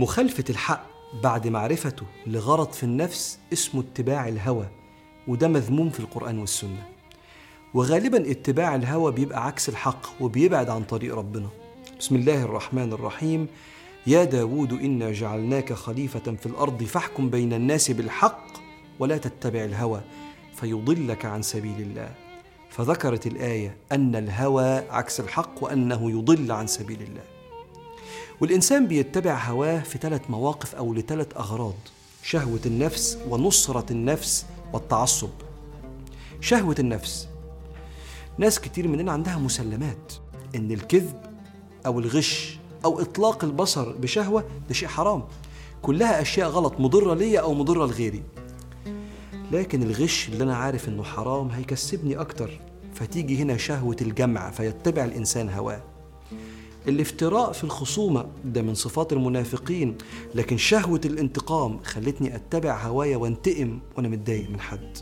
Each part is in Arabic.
مخالفة الحق بعد معرفته لغرض في النفس اسمه اتباع الهوى وده مذموم في القرآن والسنة. وغالبا اتباع الهوى بيبقى عكس الحق وبيبعد عن طريق ربنا. بسم الله الرحمن الرحيم. يا داود إنا جعلناك خليفة في الأرض فاحكم بين الناس بالحق ولا تتبع الهوى فيضلك عن سبيل الله. فذكرت الآية أن الهوى عكس الحق وأنه يضل عن سبيل الله. والإنسان بيتبع هواه في ثلاث مواقف أو لثلاث أغراض شهوة النفس ونصرة النفس والتعصب. شهوة النفس. ناس كتير مننا عندها مسلمات إن الكذب أو الغش أو إطلاق البصر بشهوة ده شيء حرام. كلها أشياء غلط مضرة ليا أو مضرة لغيري. لكن الغش اللي أنا عارف إنه حرام هيكسبني أكتر فتيجي هنا شهوة الجمع فيتبع الإنسان هواه. الافتراء في الخصومة ده من صفات المنافقين لكن شهوة الانتقام خلتني أتبع هوايا وانتقم وأنا متضايق من حد.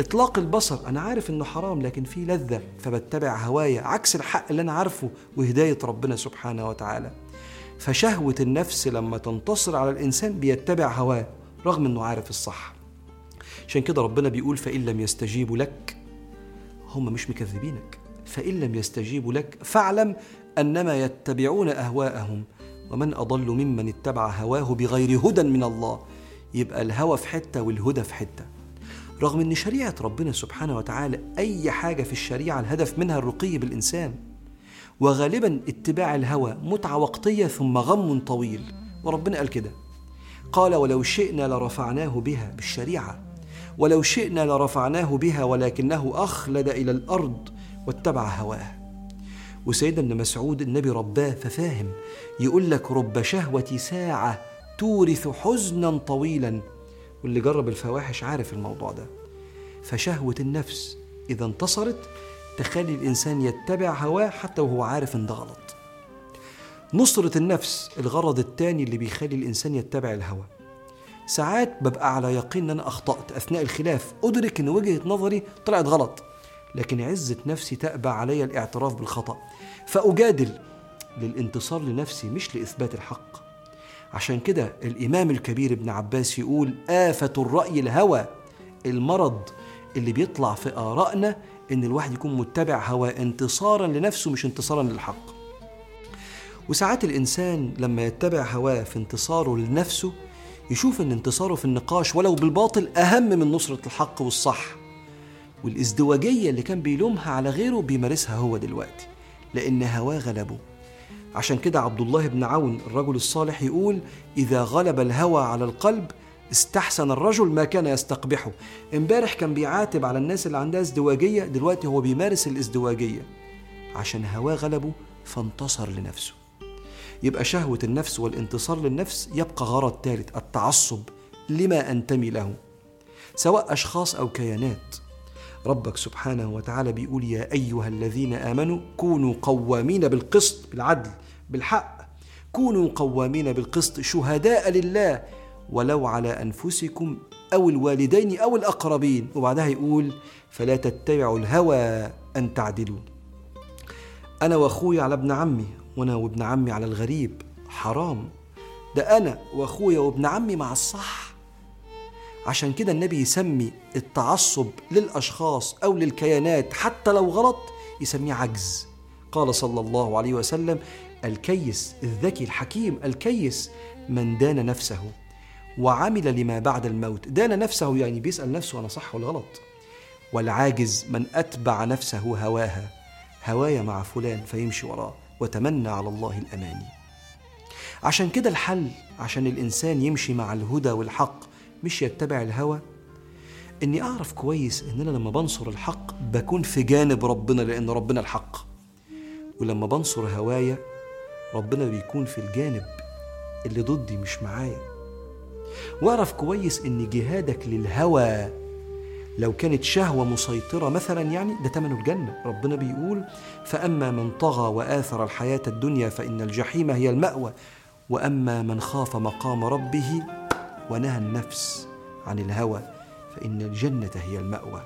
إطلاق البصر أنا عارف إنه حرام لكن فيه لذة فبتبع هوايا عكس الحق اللي أنا عارفه وهداية ربنا سبحانه وتعالى. فشهوة النفس لما تنتصر على الإنسان بيتبع هواه رغم إنه عارف الصح. عشان كده ربنا بيقول فإن لم يستجيبوا لك هم مش مكذبينك. فإن لم يستجيبوا لك فاعلم أنما يتبعون أهواءهم. ومن أضل ممن اتبع هواه بغير هدى من الله يبقى الهوى في حتة والهدى في حتة. رغم أن شريعة ربنا سبحانه وتعالى أي حاجة في الشريعة الهدف منها الرقي بالإنسان وغالبا اتباع الهوى متعة وقتية ثم غم طويل. وربنا قال كده قال ولو شئنا لرفعناه بها بالشريعة ولو شئنا لرفعناه بها ولكنه أخلد إلى الأرض واتبع هواه. وسيدنا ابن مسعود النبي رباه ففاهم يقول لك رب شهوة ساعة تورث حزنا طويلا. واللي جرب الفواحش عارف الموضوع ده. فشهوة النفس إذا انتصرت تخلي الإنسان يتبع هواه حتى وهو عارف إن ده غلط. نصرة النفس الغرض الثاني اللي بيخلي الإنسان يتبع الهوى. ساعات ببقى على يقين إن أنا أخطأت أثناء الخلاف أدرك إن وجهة نظري طلعت غلط. لكن عزة نفسي تأبى علي الاعتراف بالخطأ. فأجادل للانتصار لنفسي مش لإثبات الحق. عشان كده الإمام الكبير ابن عباس يقول آفة الرأي الهوى المرض اللي بيطلع في آرائنا إن الواحد يكون متبع هوى انتصارا لنفسه مش انتصارا للحق. وساعات الإنسان لما يتبع هواه في انتصاره لنفسه يشوف إن انتصاره في النقاش ولو بالباطل أهم من نصرة الحق والصح. والازدواجية اللي كان بيلومها على غيره بيمارسها هو دلوقتي لأن هواه غلبه. عشان كده عبد الله بن عون الرجل الصالح يقول إذا غلب الهوى على القلب استحسن الرجل ما كان يستقبحه. امبارح كان بيعاتب على الناس اللي عندها ازدواجية دلوقتي هو بيمارس الازدواجية. عشان هواه غلبه فانتصر لنفسه. يبقى شهوة النفس والانتصار للنفس يبقى غرض ثالث التعصب لما أنتمي له. سواء أشخاص أو كيانات ربك سبحانه وتعالى بيقول يا أيها الذين آمنوا كونوا قوامين بالقسط بالعدل بالحق. كونوا قوامين بالقسط شهداء لله ولو على أنفسكم أو الوالدين أو الأقربين. وبعدها يقول فلا تتبعوا الهوى أن تعدلوا. أنا وأخوي على ابن عمي وأنا وابن عمي على الغريب. حرام. ده أنا وأخويا وابن عمي مع الصح. عشان كده النبي يسمي التعصب للأشخاص أو للكيانات حتى لو غلط يسميه عجز. قال صلى الله عليه وسلم الكيس الذكي الحكيم الكيس من دان نفسه وعمل لما بعد الموت. دان نفسه يعني بيسأل نفسه أنا صح ولا غلط؟ والعاجز من أتبع نفسه هواها هوايا مع فلان فيمشي وراه وتمنى على الله الأماني. عشان كده الحل عشان الإنسان يمشي مع الهدى والحق مش يتبع الهوى. إني أعرف كويس ان أنا لما بنصر الحق بكون في جانب ربنا لأن ربنا الحق. ولما بنصر هوايا ربنا بيكون في الجانب اللي ضدي مش معايا. وأعرف كويس إن جهادك للهوى لو كانت شهوة مسيطرة مثلا يعني ده تمنه الجنة. ربنا بيقول فأما من طغى وآثر الحياة الدنيا فإن الجحيم هي المأوى. وأما من خاف مقام ربه ونهى النفس عن الهوى فإن الجنة هي المأوى.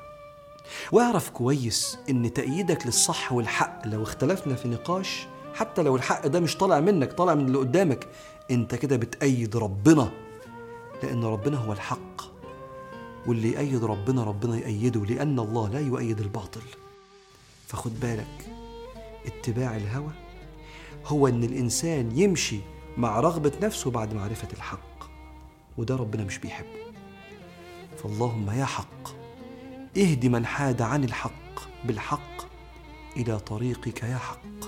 واعرف كويس إن تأييدك للصح والحق لو اختلفنا في نقاش حتى لو الحق ده مش طالع منك طالع من اللي قدامك أنت كده بتأيد ربنا لأن ربنا هو الحق. واللي يأيد ربنا ربنا يأيده لأن الله لا يؤيد الباطل. فخد بالك اتباع الهوى هو إن الإنسان يمشي مع رغبة نفسه بعد معرفة الحق. وده ربنا مش بيحبه. فاللهم يا حق اهد من حاد عن الحق بالحق إلى طريقك يا حق.